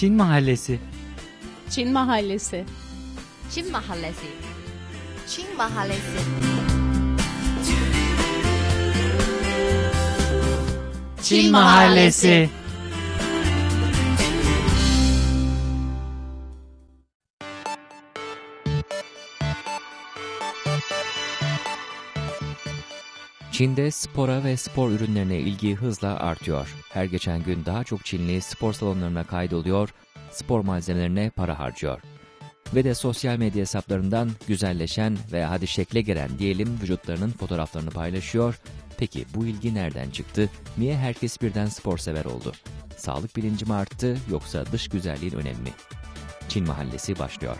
Çin Mahallesi. Çin Mahallesi. Çin Mahallesi. Çin Mahallesi. Çin Mahallesi Çin'de spora ve spor ürünlerine ilgi hızla artıyor. Her geçen gün daha çok Çinli spor salonlarına kaydoluyor, spor malzemelerine para harcıyor. Ve de sosyal medya hesaplarından güzelleşen ve hadi şekle giren diyelim vücutlarının fotoğraflarını paylaşıyor. Peki bu ilgi nereden çıktı? Niye herkes birden spor sever oldu? Sağlık bilinci mi arttı yoksa dış güzelliğin önemi mi? Çin Mahallesi başlıyor.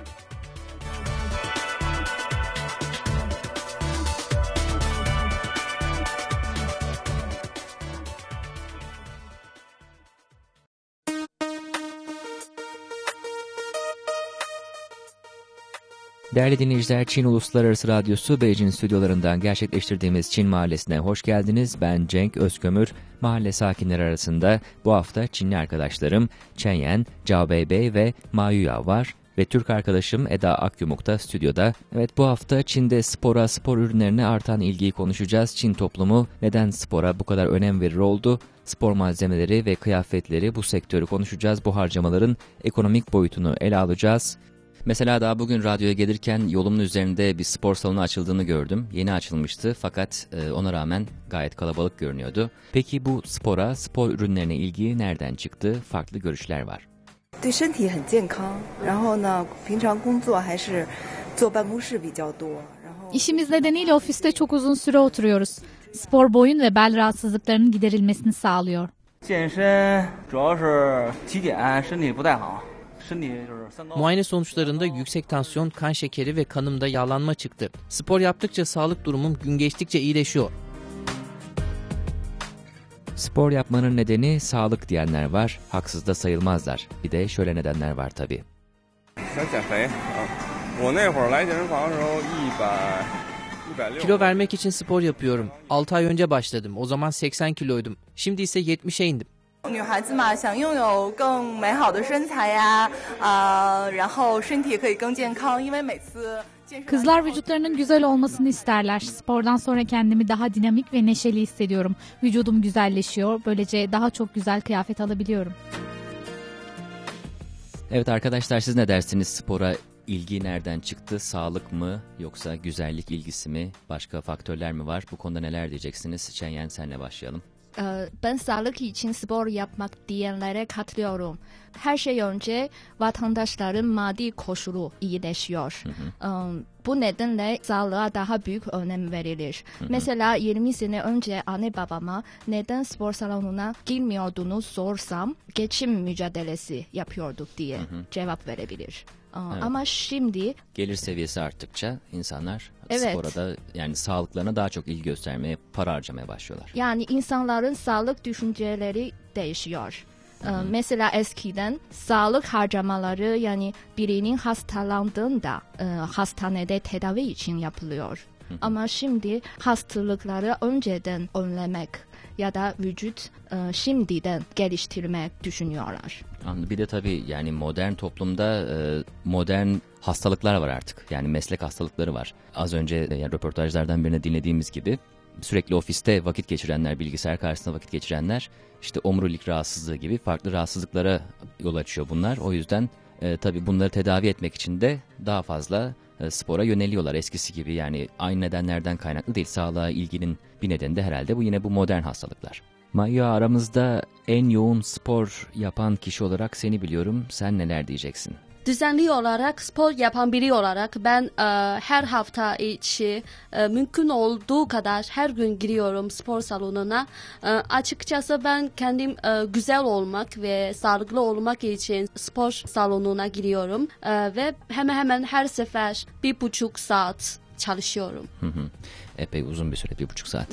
Değerli dinleyiciler, Çin Uluslararası Radyosu Beijing stüdyolarından gerçekleştirdiğimiz Çin Mahallesi'ne hoş geldiniz. Ben Cenk Özkömür. Mahalle sakinleri arasında bu hafta Çinli arkadaşlarım Chen Yan, Cao Beibei ve Ma Yuya var ve Türk arkadaşım Eda Akyumuk da stüdyoda. Evet bu hafta Çin'de spora, spor ürünlerine artan ilgiyi konuşacağız. Çin toplumu neden spora bu kadar önem verir oldu? Spor malzemeleri ve kıyafetleri bu sektörü konuşacağız. Bu harcamaların ekonomik boyutunu ele alacağız. Mesela daha bugün radyoya gelirken yolumun üzerinde bir spor salonu açıldığını gördüm. Yeni açılmıştı fakat e, ona rağmen gayet kalabalık görünüyordu. Peki bu spora, spor ürünlerine ilgi nereden çıktı? Farklı görüşler var. 对身体很健康，然后呢，平常工作还是坐办公室比较多，然后 İşimiz nedeniyle ofiste çok uzun süre oturuyoruz. Spor boyun ve bel rahatsızlıklarının giderilmesini sağlıyor. 健身主要是体检身体不太好，身体就是三高。 Muayene sonuçlarında yüksek tansiyon, kan şekeri ve kanımda yağlanma çıktı. Spor yaptıkça sağlık durumum gün geçtikçe iyileşiyor. Spor yapmanın nedeni sağlık diyenler var, haksız da sayılmazlar. Bir de şöyle nedenler var tabii. Kilo vermek için spor yapıyorum. 6 ay önce başladım. O zaman 80 kiloydum. Şimdi ise 70'e indim. 女孩子嘛，想拥有更美好的身材呀，啊、然后身体可以更健康，因为每次健身 Kızlar vücutlarının güzel olmasını isterler. Spordan sonra kendimi daha dinamik ve neşeli hissediyorum. Vücudum güzelleşiyor. Böylece daha çok güzel kıyafet alabiliyorum. Evet arkadaşlar siz ne dersiniz spora ilgi nereden çıktı? Sağlık mı yoksa güzellik ilgisi mi? Başka faktörler mi var? Bu konuda neler diyeceksiniz? Çenyen senle başlayalım. Ee, ben sağlık için spor yapmak diyenlere katılıyorum. Her şey önce vatandaşların maddi koşulu iyileşiyor. Ee, bu nedenle sağlığa daha büyük önem verilir. Mesela 20 sene önce anne babama neden spor salonuna girmiyordunuz sorsam geçim mücadelesi yapıyorduk diye cevap verebilir. Ee, Ama şimdi Gelir seviyesi arttıkça insanlar Evet. spora da yani sağlıklarına daha çok ilgi göstermeye, para harcamaya başlıyorlar. Yani insanların sağlık düşünceleri değişiyor. Ee, Mesela eskiden sağlık harcamaları yani birinin hastalandığında e, hastanede tedavi için yapılıyor. Ama şimdi hastalıkları önceden önlemek ya da vücut e, şimdiden geliştirmek düşünüyorlar. Anladım. Bir de tabii yani modern toplumda e, modern hastalıklar var artık. Yani meslek hastalıkları var. Az önce yani röportajlardan birine dinlediğimiz gibi sürekli ofiste vakit geçirenler, bilgisayar karşısında vakit geçirenler işte omurilik rahatsızlığı gibi farklı rahatsızlıklara yol açıyor bunlar. O yüzden e, tabii bunları tedavi etmek için de daha fazla e, spora yöneliyorlar eskisi gibi. Yani aynı nedenlerden kaynaklı değil. Sağlığa ilginin bir nedeni de herhalde bu yine bu modern hastalıklar. Maya aramızda en yoğun spor yapan kişi olarak seni biliyorum. Sen neler diyeceksin? Düzenli olarak spor yapan biri olarak ben e, her hafta içi e, mümkün olduğu kadar her gün giriyorum spor salonuna. E, açıkçası ben kendim e, güzel olmak ve sağlıklı olmak için spor salonuna giriyorum E, ve hemen hemen her sefer bir buçuk saat çalışıyorum. Hı hı. Epey uzun bir süre, bir buçuk saat.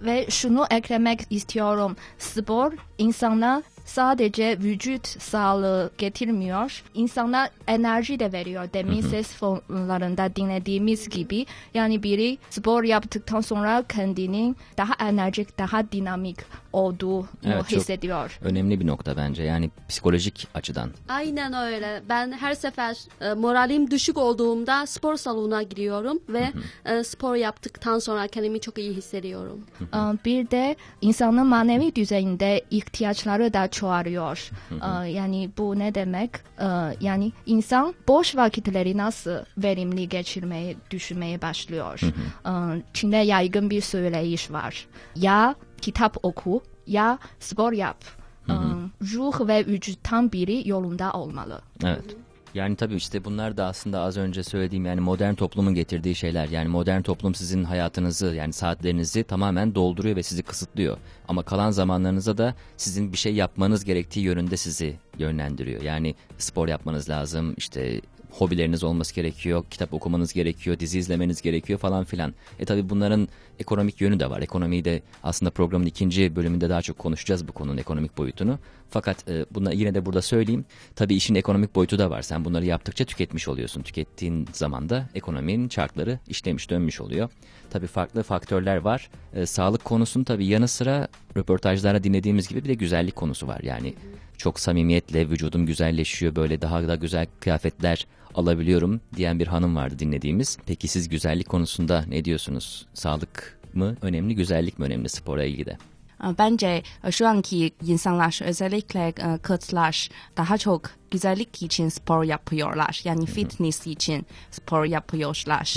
Ve şunu eklemek istiyorum. Spor insana sadece vücut sağlığı getirmiyor, insana enerji de veriyor. Demin ses fonlarında dinlediğimiz gibi yani biri spor yaptıktan sonra kendinin daha enerjik, daha dinamik olduğunu Evet, çok- hissediyor. Önemli bir nokta bence yani psikolojik açıdan. Aynen öyle. Ben her sefer e, moralim düşük olduğumda spor salonuna giriyorum ve e, spor yaptıktan sonra kendimi çok iyi hissediyorum. Ee, Bir de insanın manevi düzeyinde ihtiyaçları da çoğalıyor. Ee, Yani bu ne demek? Ee, Yani insan boş vakitleri nasıl verimli geçirmeyi düşünmeye başlıyor. Ee, Çin'de yaygın bir söyleyiş var. Ya kitap oku ya spor yap. Ee, Ruh ve vücuttan biri yolunda olmalı. Evet. Yani tabii işte bunlar da aslında az önce söylediğim yani modern toplumun getirdiği şeyler. Yani modern toplum sizin hayatınızı yani saatlerinizi tamamen dolduruyor ve sizi kısıtlıyor. Ama kalan zamanlarınızda da sizin bir şey yapmanız gerektiği yönünde sizi yönlendiriyor. Yani spor yapmanız lazım, işte hobileriniz olması gerekiyor, kitap okumanız gerekiyor, dizi izlemeniz gerekiyor falan filan. E tabii bunların ekonomik yönü de var. Ekonomiyi de aslında programın ikinci bölümünde daha çok konuşacağız bu konunun ekonomik boyutunu. Fakat e, buna yine de burada söyleyeyim. Tabii işin ekonomik boyutu da var. Sen bunları yaptıkça tüketmiş oluyorsun. Tükettiğin zaman da ekonominin çarkları işlemiş dönmüş oluyor. Tabii farklı faktörler var. E, sağlık konusunun tabii yanı sıra röportajlarda dinlediğimiz gibi bir de güzellik konusu var. Yani çok samimiyetle vücudum güzelleşiyor böyle daha da güzel kıyafetler alabiliyorum diyen bir hanım vardı dinlediğimiz. Peki siz güzellik konusunda ne diyorsunuz? Sağlık mı önemli, güzellik mi önemli spora ilgide? Bence şu anki insanlar özellikle kızlar daha çok güzellik için spor yapıyorlar. Yani fitness için spor yapıyorlar.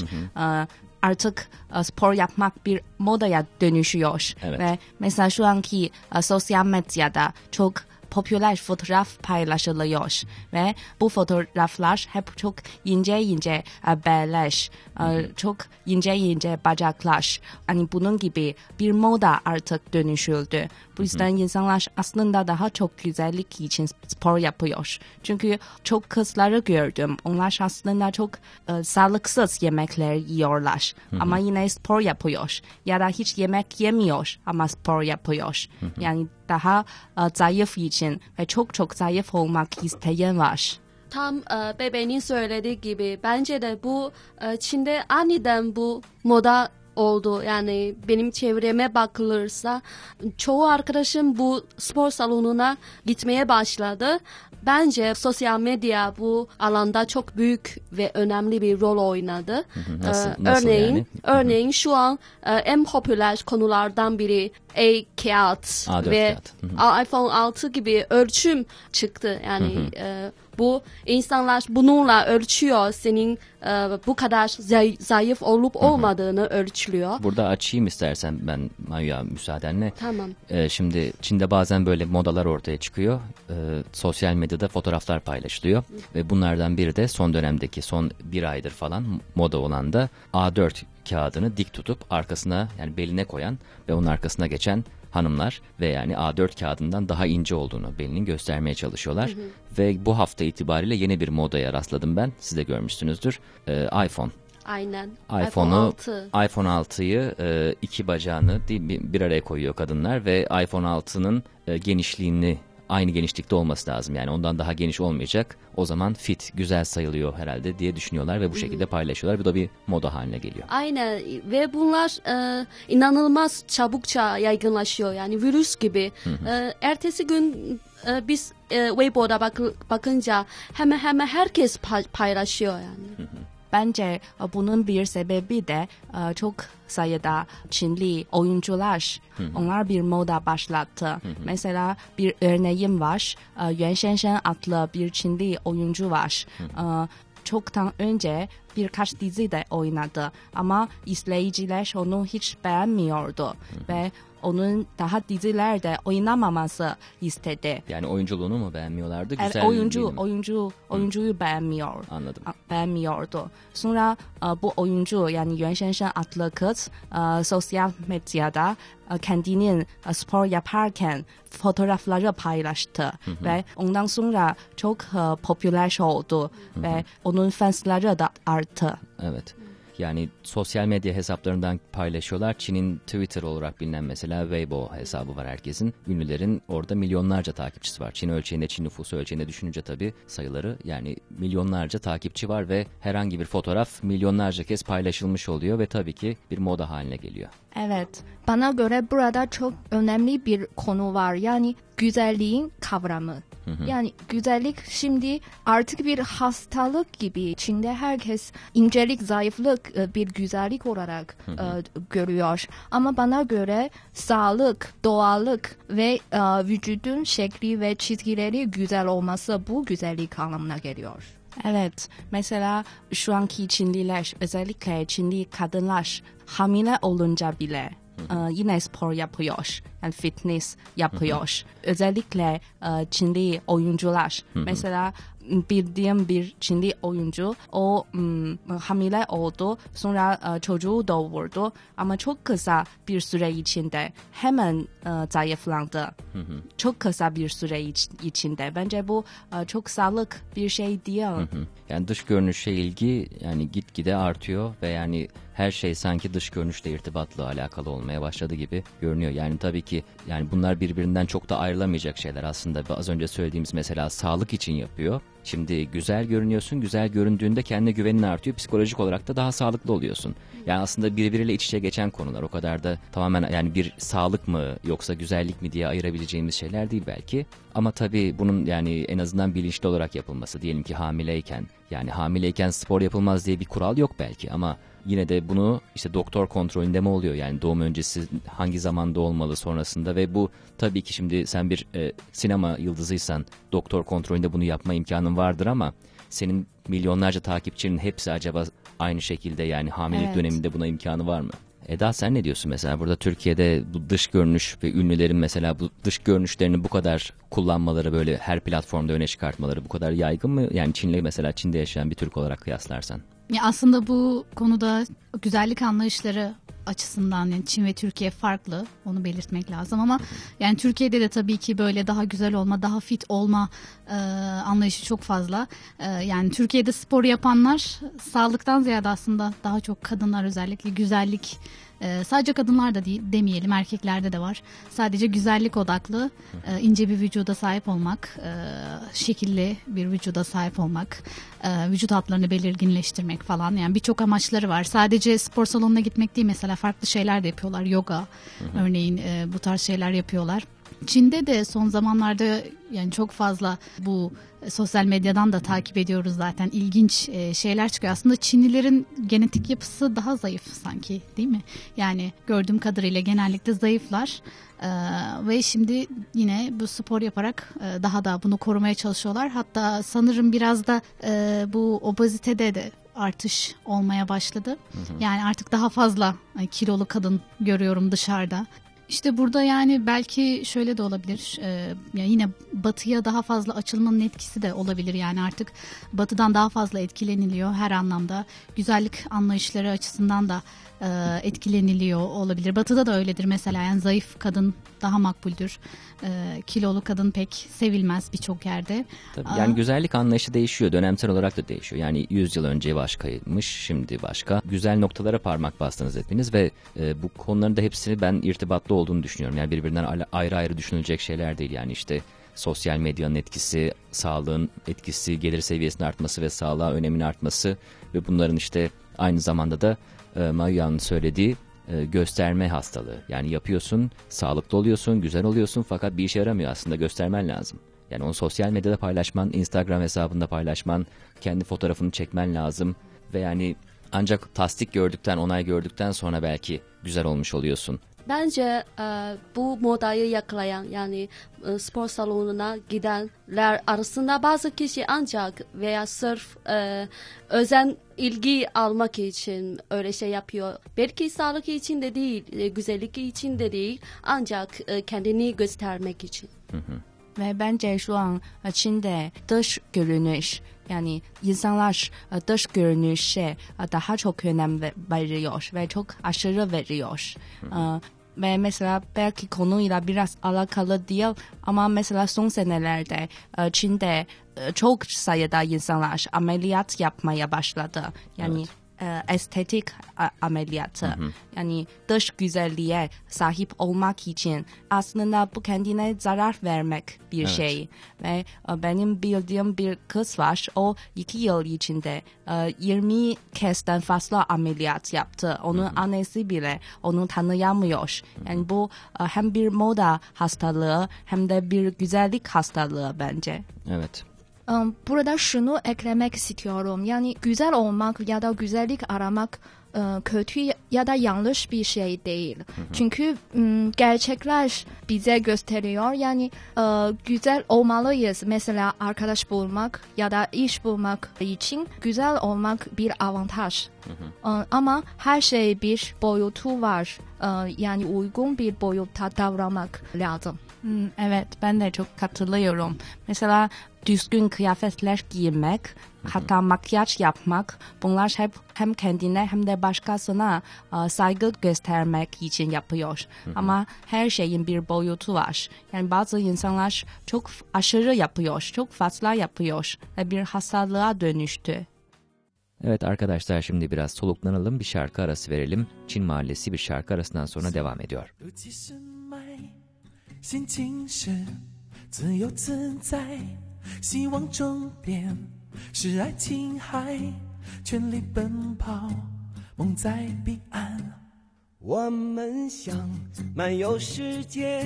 Artık e, spor yapmak bir modaya dönüşüyor. Evet. Ve mesela şu anki e, sosyal medyada çok popüler fotoğraf paylaşılıyor ve bu fotoğraflar hep çok ince ince e, beller, e, çok ince ince bacaklar. Hani bunun gibi bir moda artık dönüşüldü. Bu yüzden insanlar aslında daha çok güzellik için spor yapıyor. Çünkü çok kızları gördüm. Onlar aslında çok e, sağlıksız yemekler yiyorlar. Ama yine spor yapıyor. Ya da hiç yemek yemiyor ama spor yapıyor. Yani daha e, zayıf için ve çok çok zayıf olmak isteyen var. Tam e, bebeğinin söylediği gibi bence de bu e, Çin'de aniden bu moda oldu. Yani benim çevreme bakılırsa çoğu arkadaşım bu spor salonuna gitmeye başladı. Bence sosyal medya bu alanda çok büyük ve önemli bir rol oynadı. Nasıl- Ee, nasıl örneğin, yani? örneğin şu an e, en popüler konulardan biri e-kağıt A4 ve kağıt. İPhone 6 gibi ölçüm çıktı. Yani e, bu insanlar bununla ölçüyor senin e, bu kadar zay- zayıf olup olmadığını ölçülüyor. Burada açayım istersen ben Maya müsaadenle. Tamam. Ee, şimdi Çin'de bazen böyle modalar ortaya çıkıyor. Ee, sosyal medyada fotoğraflar paylaşılıyor. Ve bunlardan biri de son dönemdeki son bir aydır falan moda olan da A4 kağıdını dik tutup arkasına yani beline koyan ve onun arkasına geçen hanımlar ve yani A4 kağıdından daha ince olduğunu belinin göstermeye çalışıyorlar. Ve bu hafta itibariyle yeni bir modaya rastladım ben. Siz de görmüşsünüzdür. Ee, iPhone Aynen. iPhone'u 6. iPhone 6'yı e, iki bacağını bir araya koyuyor kadınlar ve iPhone 6'nın e, genişliğini aynı genişlikte olması lazım. Yani ondan daha geniş olmayacak. O zaman fit, güzel sayılıyor herhalde diye düşünüyorlar ve bu şekilde paylaşıyorlar. Bu da bir moda haline geliyor. Aynen ve bunlar e, inanılmaz çabukça yaygınlaşıyor yani virüs gibi. E, ertesi gün e, biz e, Weibo'da bakı- bakınca hemen hemen herkes pay- paylaşıyor yani. Bence e, bunun bir sebebi de e, çok sayıda Çinli oyuncular onlar bir moda başlattı. Mesela bir örneğim var. E, Yuan Shenshen adlı bir Çinli oyuncu var. E, Çoktan önce birkaç dizide oynadı ama izleyiciler onu hiç beğenmiyordu ve onun daha dizilerde oynamaması istedi. Yani oyunculuğunu mu beğenmiyorlardı? Evet, Güzel oyuncu oyuncu oyuncuyu beğenmiyor. Anladım. Beğenmiyordu. Sonra bu oyuncu yani Yuan Shenshen adlı kız sosyal medyada kendinin spor yaparken fotoğrafları paylaştı ve ondan sonra çok popüler oldu ve onun fansları da arttı. Evet. Yani sosyal medya hesaplarından paylaşıyorlar. Çin'in Twitter olarak bilinen mesela Weibo hesabı var herkesin. Ünlülerin orada milyonlarca takipçisi var. Çin ölçeğinde, Çin nüfusu ölçeğinde düşününce tabii sayıları yani milyonlarca takipçi var ve herhangi bir fotoğraf milyonlarca kez paylaşılmış oluyor ve tabii ki bir moda haline geliyor. Evet. Bana göre burada çok önemli bir konu var. Yani güzelliğin kavramı. Yani güzellik şimdi artık bir hastalık gibi. Çin'de herkes incelik, zayıflık e, bir güzellik olarak e, görüyor. Ama bana göre sağlık, doğallık ve e, vücudun şekli ve çizgileri güzel olması bu güzellik anlamına geliyor. Evet, mesela şu anki Çinliler, özellikle Çinli kadınlar hamile olunca bile e, yine spor yapıyor, yani fitness yapıyor. Özellikle e, Çinli oyuncular, mesela bildiğim bir Çinli oyuncu, o hamile oldu, sonra e, çocuğu doğurdu ama çok kısa bir süre içinde hemen e, zayıflandı. Çok kısa bir süre iç- içinde. Bence bu e, çok sağlık bir şey değil. Hı. Yani dış görünüşe ilgi yani gitgide artıyor ve yani her şey sanki dış görünüşle irtibatla alakalı olmaya başladı gibi görünüyor. Yani tabii ki yani bunlar birbirinden çok da ayrılamayacak şeyler aslında. Az önce söylediğimiz mesela sağlık için yapıyor. Şimdi güzel görünüyorsun, güzel göründüğünde kendine güvenin artıyor. Psikolojik olarak da daha sağlıklı oluyorsun. Yani aslında birbiriyle iç içe geçen konular. O kadar da tamamen yani bir sağlık mı yoksa güzellik mi diye ayırabileceğimiz şeyler değil belki. Ama tabii bunun yani en azından bilinçli olarak yapılması. Diyelim ki hamileyken yani hamileyken spor yapılmaz diye bir kural yok belki ama yine de bunu işte doktor kontrolünde mi oluyor? Yani doğum öncesi hangi zamanda olmalı sonrasında ve bu tabii ki şimdi sen bir e, sinema yıldızıysan doktor kontrolünde bunu yapma imkanın vardır ama senin milyonlarca takipçinin hepsi acaba aynı şekilde yani hamilelik Evet. döneminde buna imkanı var mı? Eda sen ne diyorsun mesela burada Türkiye'de bu dış görünüş ve ünlülerin mesela bu dış görünüşlerini bu kadar kullanmaları böyle her platformda öne çıkartmaları bu kadar yaygın mı? Yani Çin'le mesela Çin'de yaşayan bir Türk olarak kıyaslarsan. Ya aslında bu konuda güzellik anlayışları açısından yani Çin ve Türkiye farklı. Onu belirtmek lazım ama yani Türkiye'de de tabii ki böyle daha güzel olma daha fit olma e, anlayışı çok fazla. E, yani Türkiye'de spor yapanlar sağlıktan ziyade aslında daha çok kadınlar özellikle güzellik e, sadece kadınlar da değil demeyelim erkeklerde de var sadece güzellik odaklı e, ince bir vücuda sahip olmak e, şekilli bir vücuda sahip olmak e, vücut hatlarını belirginleştirmek falan yani birçok amaçları var. Sadece spor salonuna gitmek değil mesela farklı şeyler de yapıyorlar. Yoga örneğin e, bu tarz şeyler yapıyorlar. Çin'de de son zamanlarda yani çok fazla bu e, sosyal medyadan da takip ediyoruz zaten ilginç e, şeyler çıkıyor. Aslında Çinlilerin genetik yapısı daha zayıf sanki değil mi? Yani gördüğüm kadarıyla genellikle zayıflar. Ee, ve şimdi yine bu spor yaparak e, daha da bunu korumaya çalışıyorlar. Hatta sanırım biraz da e, bu obezitede de artış olmaya başladı. Yani artık daha fazla e, kilolu kadın görüyorum dışarıda. İşte burada yani belki şöyle de olabilir. e, ya yine batıya daha fazla açılmanın etkisi de olabilir. Yani artık batıdan daha fazla etkileniliyor her anlamda. Güzellik anlayışları açısından da e, etkileniliyor olabilir. Batıda da öyledir mesela. Yani zayıf kadın daha makbuldür. E, kilolu kadın pek sevilmez birçok yerde. Tabii Aa. yani güzellik anlayışı değişiyor. Dönemsel olarak da değişiyor. Yani 100 yıl önce başkaymış, şimdi başka. Güzel noktalara parmak bastınız hepiniz ve e, bu konuların da hepsini ben irtibatlı olduğunu düşünüyorum. Yani birbirinden ayrı ayrı düşünülecek şeyler değil. Yani işte sosyal medyanın etkisi, sağlığın etkisi, gelir seviyesinin artması ve sağlığa önemin artması ve bunların işte aynı zamanda da e, Mayu'nun söylediği e, gösterme hastalığı. Yani yapıyorsun, sağlıklı oluyorsun, güzel oluyorsun fakat bir işe yaramıyor aslında göstermen lazım. Yani onu sosyal medyada paylaşman, Instagram hesabında paylaşman, kendi fotoğrafını çekmen lazım ve yani ancak tasdik gördükten, onay gördükten sonra belki güzel olmuş oluyorsun. Bence e, bu modayı yakalayan yani e, spor salonuna gidenler arasında bazı kişi ancak veya sırf e, özen ilgi almak için öyle şey yapıyor. Belki sağlık için de değil, e, güzellik için de değil ancak e, kendini göstermek için. Ve bence şu an Çin'de dış görünüş yani insanlar e, dış görünüşe e, daha çok önem ve- veriyor ve çok aşırı veriyor. E, Ve mesela belki konuyla biraz alakalı değil ama mesela son senelerde Çin'de çok sayıda insanlar ameliyat yapmaya başladı. Yani e, estetik a- ameliyatı. Yani dış güzelliğe sahip olmak için aslında bu kendine zarar vermek bir Evet. şey. Ve e, benim bildiğim bir kız var. O iki yıl içinde e, 20 kezden fazla ameliyat yaptı. Onun annesi bile onu tanıyamıyor. Yani bu e, hem bir moda hastalığı hem de bir güzellik hastalığı bence. Evet. Burada şunu eklemek istiyorum. Yani güzel olmak ya da güzellik aramak e, kötü ya da yanlış bir şey değil. Çünkü m, gerçekler bize gösteriyor. Yani e, güzel olmalıyız. Mesela arkadaş bulmak ya da iş bulmak için güzel olmak bir avantaj. E, Ama her şey bir boyutu var. E, Yani uygun bir boyutta davranmak lazım. Hmm, evet ben de çok katılıyorum. Mesela düzgün kıyafetler giymek, hatta makyaj yapmak bunlar hep hem kendine hem de başkasına saygı göstermek için yapıyor. Ama her şeyin bir boyutu var. Yani bazı insanlar çok aşırı yapıyor, çok fazla yapıyor ve bir hastalığa dönüştü. Evet arkadaşlar şimdi biraz soluklanalım, bir şarkı arası verelim. Çin Mahallesi bir şarkı arasından sonra devam ediyor. Ötesin 心情是自由自在，希望终点是爱琴海，全力奔跑，梦在彼岸。我们想漫游世界，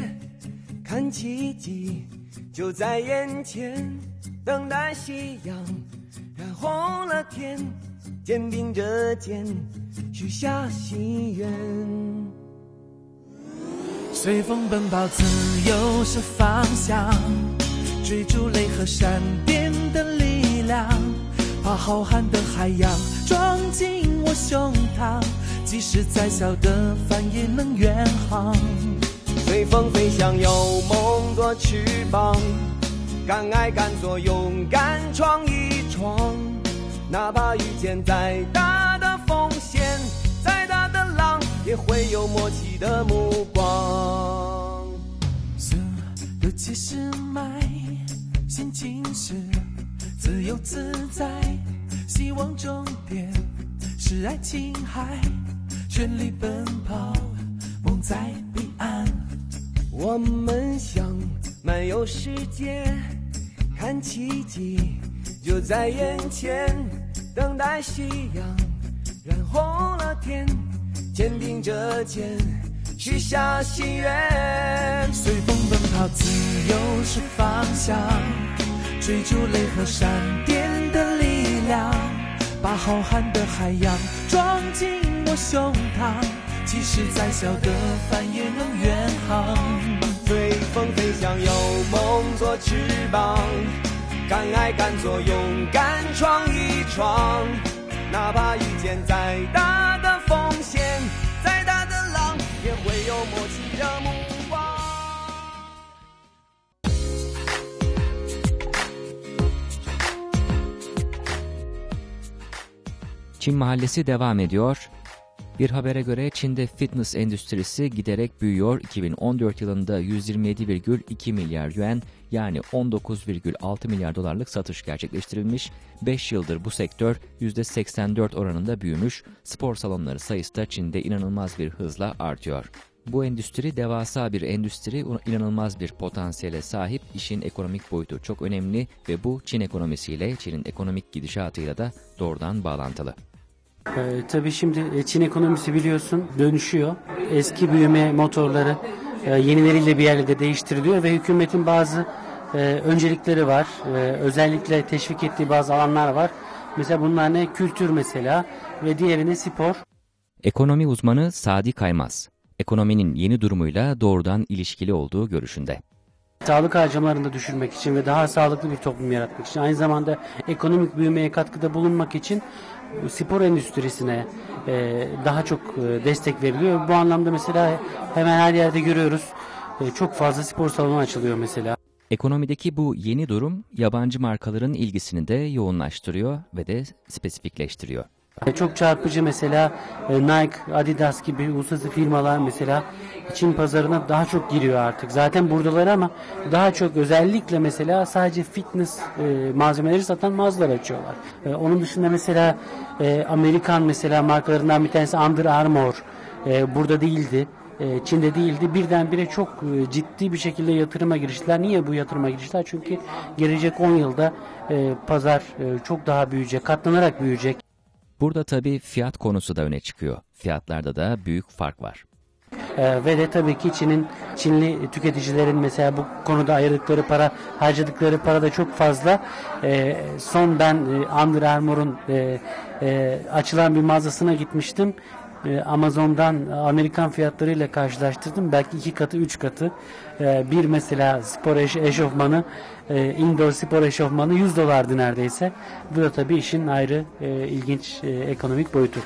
看奇迹就在眼前，等待夕阳染红了天，肩并着肩许下心愿。随风奔跑，自由是方向，追逐雷和闪电的力量，把浩瀚的海洋装进我胸膛，即使再小的帆也能远航。随风飞翔，有梦做翅膀，敢爱敢做，勇敢闯一闯。哪怕遇见再大的风险，也会有默契的目光。速度七十迈，心情是自由自在，希望终点是爱琴海，全力奔跑，梦在彼岸。我们想漫游世界，看奇迹就在眼前，等待夕阳染红了天，肩并着肩许下心愿。随风奔跑，自由是方向，追逐雷和闪电的力量，把浩瀚的海洋装进我胸膛，即使再小的帆也能远航。随风飞翔，有梦做翅膀，敢爱敢做，勇敢闯一闯。哪怕遇见再大的，浪，也会有默契的目光。 Çin Mahallesi devam ediyor. Bir habere göre Çin'de fitness endüstrisi giderek büyüyor. 2014 yılında 127,2 milyar yuan yani 19,6 milyar dolarlık satış gerçekleştirilmiş. 5 yıldır bu sektör %84 oranında büyümüş. Spor salonları sayısı da Çin'de inanılmaz bir hızla artıyor. Bu endüstri devasa bir endüstri, inanılmaz bir potansiyele sahip. İşin ekonomik boyutu çok önemli ve bu Çin ekonomisiyle, Çin'in ekonomik gidişatıyla da doğrudan bağlantılı. Ee, tabii şimdi e, Çin ekonomisi biliyorsun dönüşüyor. Eski büyüme motorları e, yenileriyle bir yerde değiştiriliyor ve hükümetin bazı e, öncelikleri var. E, özellikle teşvik ettiği bazı alanlar var. Mesela bunlar ne? Kültür mesela ve diğeri ne? Spor. Ekonomi uzmanı Sadi Kaymaz, ekonominin yeni durumuyla doğrudan ilişkili olduğu görüşünde. Sağlık harcamalarını da düşürmek için ve daha sağlıklı bir toplum yaratmak için aynı zamanda ekonomik büyümeye katkıda bulunmak için spor endüstrisine e, daha çok e, destek veriliyor. Bu anlamda mesela hemen her yerde görüyoruz. E, çok fazla spor salonu açılıyor mesela. Ekonomideki bu yeni durum yabancı markaların ilgisini de yoğunlaştırıyor ve de spesifikleştiriyor. E, Çok çarpıcı mesela e, Nike, Adidas gibi uluslararası firmalar mesela Çin pazarına daha çok giriyor artık. Zaten buradalar ama daha çok özellikle mesela sadece fitness e, malzemeleri satan mağazalar açıyorlar. Onun dışında mesela Amerikan mesela markalarından bir tanesi Under Armour burada değildi. Çin'de değildi. Birdenbire çok ciddi bir şekilde yatırıma giriştiler. Niye bu yatırıma giriştiler? Çünkü gelecek 10 yılda pazar çok daha büyüyecek, katlanarak büyüyecek. Burada tabii fiyat konusu da öne çıkıyor. Fiyatlarda da büyük fark var. Ee, ve de tabii ki Çin'in Çinli tüketicilerin mesela bu konuda ayırdıkları para, harcadıkları para da çok fazla. Ee, son ben e, Under Armour'un e, e, açılan bir mağazasına gitmiştim. E, Amazon'dan Amerikan fiyatlarıyla karşılaştırdım. Belki iki katı, üç katı. E, bir mesela spor eş, eşofmanı, e, indoor spor eşofmanı 100 dolardı neredeyse. Bu da tabii işin ayrı e, ilginç e, ekonomik boyutu.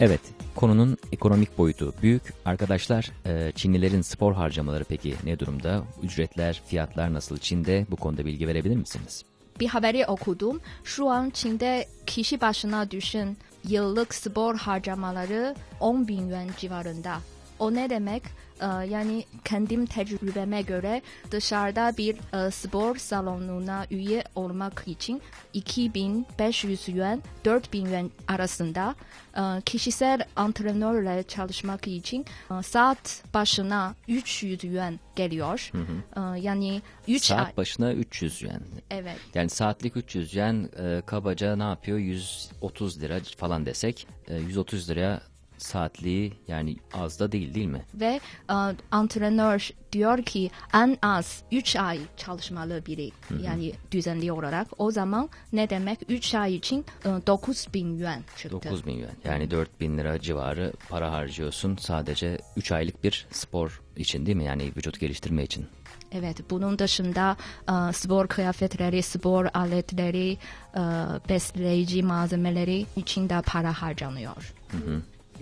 Evet, konunun ekonomik boyutu büyük. Arkadaşlar, e, Çinlilerin spor harcamaları peki ne durumda? Ücretler, fiyatlar nasıl Çin'de? Bu konuda bilgi verebilir misiniz? Bir haberi okudum. Şu an Çin'de kişi başına düşen yıllık spor harcamaları 10 bin yuan civarında. O ne demek? Ee, yani kendim tecrübeme göre dışarıda bir e, spor salonuna üye olmak için 2500 yuan 4000 yuan arasında e, kişisel antrenörle çalışmak için e, saat başına 300 yuan geliyor. E, yani 3 Saat ay. başına 300 yuan. Evet. Yani saatlik 300 yuan e, kabaca ne yapıyor? 130 lira falan desek. E, 130 liraya saatliği yani az da değil değil mi? ve e, antrenör diyor ki en az 3 ay çalışmalı biri yani düzenli olarak o zaman ne demek 3 ay için e, 9 bin yuan çıktı. 9 bin yuan. Yani 4 bin lira civarı para harcıyorsun sadece 3 aylık bir spor için değil mi? Yani vücut geliştirme için. Evet bunun dışında e, spor kıyafetleri, spor aletleri, e, besleyici malzemeleri için de para harcanıyor.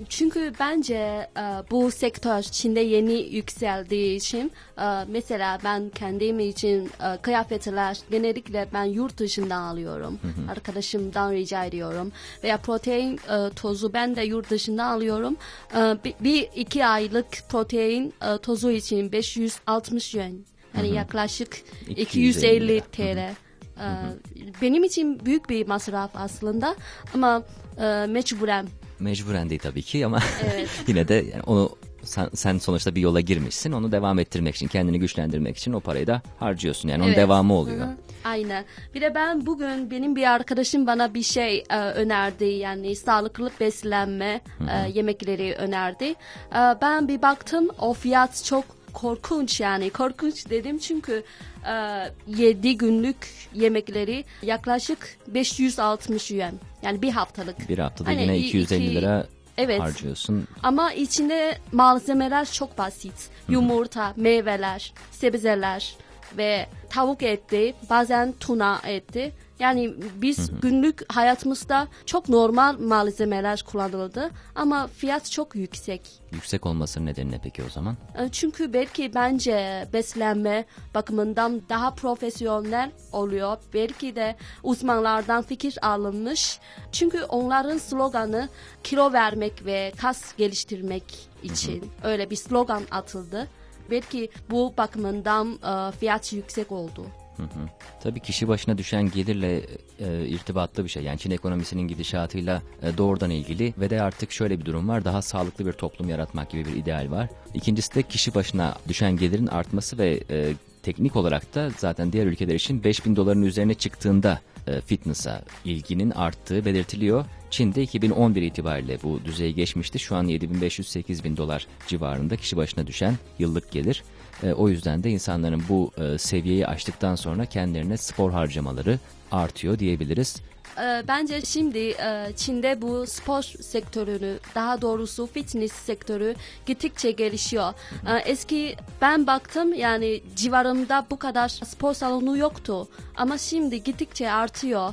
Çünkü bence e, bu sektör Çin'de yeni yükseldiği için e, mesela ben kendim için e, kıyafetler genellikle ben yurt dışından alıyorum. Arkadaşımdan rica ediyorum. Veya protein tozu ben de yurt dışından alıyorum. Bir, iki aylık protein tozu için 560 yuan. Yani yaklaşık 250 TL. E, benim için büyük bir masraf aslında ama e, mecburen Mecburen değil tabii ki ama Evet. yine de yani onu sen, sen sonuçta bir yola girmişsin. Onu devam ettirmek için, kendini güçlendirmek için o parayı da harcıyorsun. Yani onun Evet. devamı oluyor. Hı hı. Aynen. Bir de ben bugün benim bir arkadaşım bana bir şey e, önerdi. Yani sağlıklı beslenme e, yemekleri önerdi. E, ben bir baktım o fiyat çok korkunç yani. Korkunç dedim çünkü e, 7 günlük yemekleri yaklaşık 560 yuan. Yani bir haftalık. Bir haftada Hani yine i- 250 iki- lira Evet. harcıyorsun. Ama içinde malzemeler çok basit. Yumurta, meyveler, sebzeler ve tavuk eti, bazen tuna eti. Yani biz günlük hayatımızda çok normal malzemeler kullanıldı ama fiyat çok yüksek. Yüksek olmasının nedeni ne peki o zaman? E, Çünkü belki bence beslenme bakımından daha profesyonel oluyor. Belki de uzmanlardan fikir alınmış. Çünkü onların sloganı kilo vermek ve kas geliştirmek için öyle bir slogan atıldı. Belki bu bakımından e, fiyat yüksek oldu. Hı hı. Tabii kişi başına düşen gelirle e, irtibatlı bir şey. Yani Çin ekonomisinin gidişatıyla e, doğrudan ilgili ve de artık şöyle bir durum var. Daha sağlıklı bir toplum yaratmak gibi bir ideal var. İkincisi de kişi başına düşen gelirin artması ve e, teknik olarak da zaten diğer ülkeler için 5000 doların üzerine çıktığında e, fitness'a ilginin arttığı belirtiliyor. Çin'de 2011 itibariyle bu düzeyi geçmişti. Şu an 7500-8000 dolar civarında kişi başına düşen yıllık gelir. E, o yüzden de insanların bu e, seviyeyi aştıktan sonra kendilerine spor harcamaları artıyor diyebiliriz. E, Bence şimdi e, Çin'de bu spor sektörünü daha doğrusu fitness sektörü gittikçe gelişiyor. E, Eski ben baktım yani civarımda bu kadar spor salonu yoktu ama şimdi gittikçe artıyor.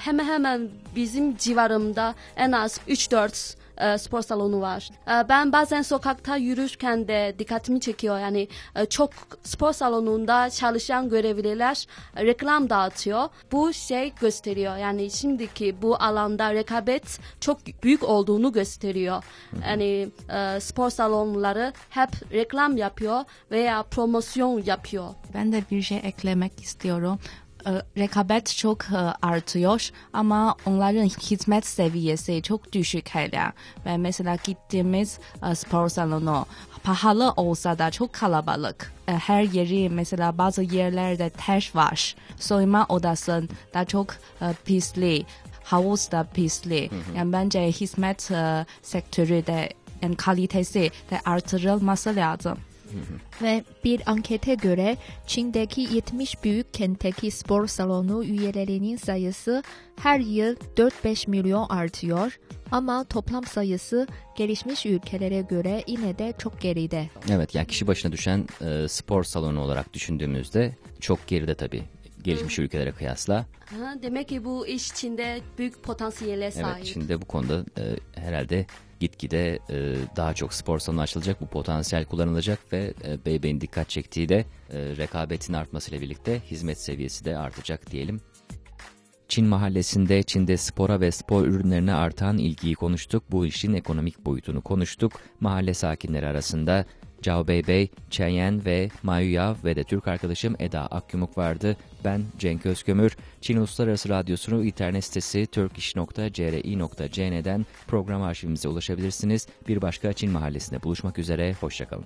Hemen hemen bizim civarımda en az 3-4 e, spor salonu var. E, ben bazen sokakta yürürken de dikkatimi çekiyor. Yani e, çok spor salonunda çalışan görevliler reklam dağıtıyor. Bu şey gösteriyor. Yani şimdiki bu alanda rekabet çok büyük olduğunu gösteriyor. Yani e, spor salonları hep reklam yapıyor veya promosyon yapıyor. Ben de bir şey eklemek istiyorum. Ee, rekabet çok e, artıyor ama onların hizmet seviyesi çok düşük hala. Ve mesela gittiğimiz e, spor salonu pahalı olsa da çok kalabalık. E, Her yeri mesela bazı yerlerde taş var. Soyma odası da çok pisli. Havuz da pisli. Yani bence hizmet sektörü de yani kalitesi de artırılması lazım. Ve bir ankete göre Çin'deki 70 büyük kentteki spor salonu üyelerinin sayısı her yıl 4-5 milyon artıyor ama toplam sayısı gelişmiş ülkelere göre yine de çok geride. Evet yani kişi başına düşen e, spor salonu olarak düşündüğümüzde çok geride tabii gelişmiş ülkelere kıyasla. Ha, demek ki bu iş Çin'de büyük potansiyele sahip. Evet Çin'de bu konuda e, herhalde gitgide e, daha çok spor salonu açılacak, bu potansiyel kullanılacak ve e, Beybey'in dikkat çektiği de e, rekabetin artmasıyla birlikte hizmet seviyesi de artacak diyelim. Çin mahallesinde Çin'de spora ve spor ürünlerine artan ilgiyi konuştuk. Bu işin ekonomik boyutunu konuştuk. Mahalle sakinleri arasında Cao Beybey, Yan ve Mayu Yav ve de Türk arkadaşım Eda Akyumuk vardı. Ben Cenk Özkömür. Çin Uluslararası Radyosu'nu internet sitesi turkish.cri.cn'den program arşivimize ulaşabilirsiniz. Bir başka Çin mahallesinde buluşmak üzere. Hoşçakalın.